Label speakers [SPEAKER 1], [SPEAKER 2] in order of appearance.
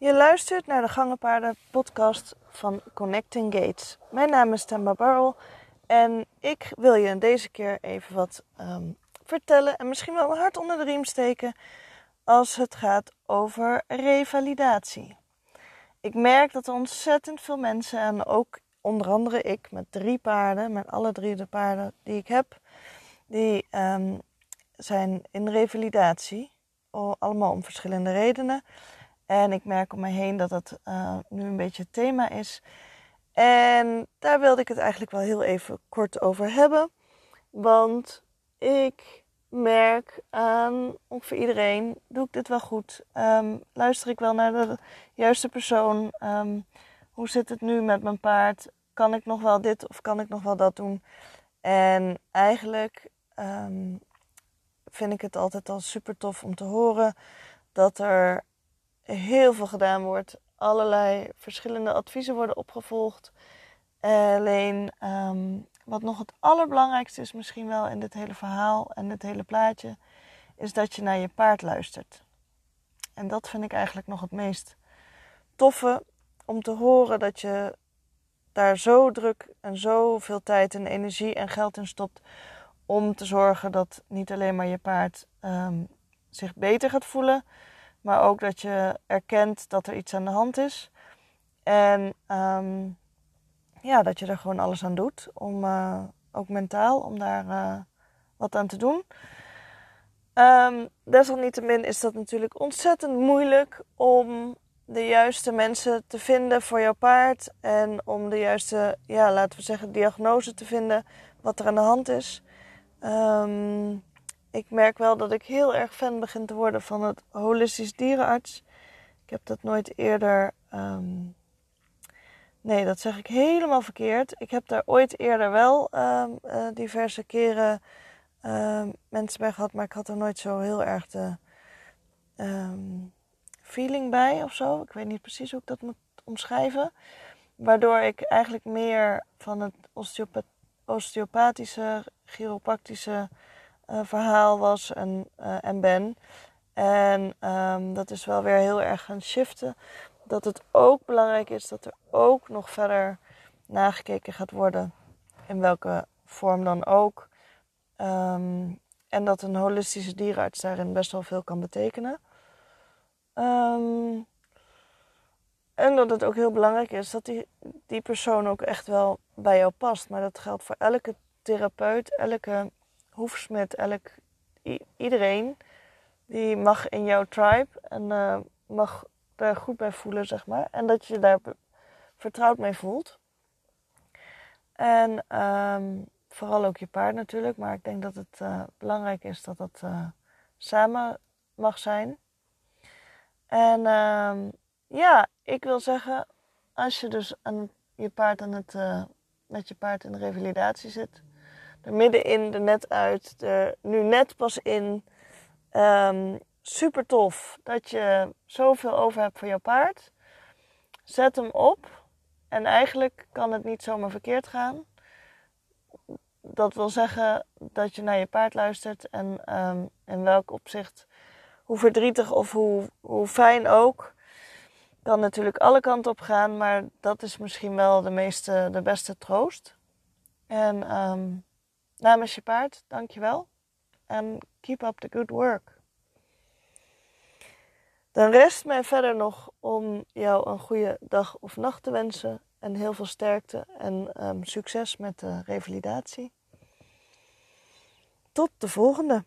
[SPEAKER 1] Je luistert naar de Gangenpaarden podcast van Connecting Gates. Mijn naam is Temba Barrel en ik wil je deze keer even wat um, vertellen en misschien wel een hart onder de riem steken als het gaat over revalidatie. Ik merk dat er ontzettend veel mensen en ook onder andere ik met drie paarden, met alle drie de paarden die ik heb, die um, zijn in revalidatie. Allemaal om verschillende redenen. En ik merk om me heen dat dat uh, nu een beetje het thema is. En daar wilde ik het eigenlijk wel heel even kort over hebben. Want ik merk aan ongeveer iedereen, doe ik dit wel goed? Um, luister ik wel naar de juiste persoon? Um, hoe zit het nu met mijn paard? Kan ik nog wel dit of kan ik nog wel dat doen? En eigenlijk um, vind ik het altijd al super tof om te horen dat er heel veel gedaan wordt. Allerlei verschillende adviezen worden opgevolgd. Alleen um, wat nog het allerbelangrijkste is misschien wel in dit hele verhaal en dit hele plaatje, is dat je naar je paard luistert. En dat vind ik eigenlijk nog het meest toffe om te horen dat je daar zo druk en zoveel tijd en energie en geld in stopt om te zorgen dat niet alleen maar je paard um, zich beter gaat voelen, maar ook dat je erkent dat er iets aan de hand is. En um, ja, dat je er gewoon alles aan doet, om, uh, ook mentaal, om daar uh, wat aan te doen. Um, desalniettemin is dat natuurlijk ontzettend moeilijk om de juiste mensen te vinden voor jouw paard. En om de juiste, ja, laten we zeggen, diagnose te vinden wat er aan de hand is. Um, ik merk wel dat ik heel erg fan begin te worden van het holistisch dierenarts. Ik heb dat nooit eerder. Um, nee, dat zeg ik helemaal verkeerd. Ik heb daar ooit eerder wel um, uh, diverse keren uh, mensen bij gehad, maar ik had er nooit zo heel erg de feeling bij of zo. Ik weet niet precies hoe ik dat moet omschrijven. Waardoor ik eigenlijk meer van het osteopath osteopathische, chiropractische uh, verhaal was en, uh, en ben. En um, dat is wel weer heel erg gaan shiften. Dat het ook belangrijk is dat er ook nog verder nagekeken gaat worden. In welke vorm dan ook. Um, en dat een holistische dierenarts daarin best wel veel kan betekenen. Um, en dat het ook heel belangrijk is dat die, die persoon ook echt wel bij jou past. Maar dat geldt voor elke therapeut, elke hoefsmid, elk, iedereen. Die mag in jouw tribe en uh, mag daar goed bij voelen, zeg maar. En dat je daar vertrouwd mee voelt. En um, vooral ook je paard natuurlijk. Maar ik denk dat het uh, belangrijk is dat dat uh, samen mag zijn. En um, ja, ik wil zeggen, als je dus aan je paard aan het, met je paard in de revalidatie zit, er middenin, er net uit, er nu net pas in. Um, super tof dat je zoveel over hebt voor jouw paard. Zet hem op en eigenlijk kan het niet zomaar verkeerd gaan. Dat wil zeggen dat je naar je paard luistert en um, in welk opzicht, hoe verdrietig of hoe, hoe fijn ook, kan natuurlijk alle kanten op gaan, maar dat is misschien wel de, meeste, de beste troost. En um, namens je paard, dankjewel. En keep up the good work. Dan rest mij verder nog om jou een goede dag of nacht te wensen. En heel veel sterkte en um, succes met de revalidatie. Tot de volgende.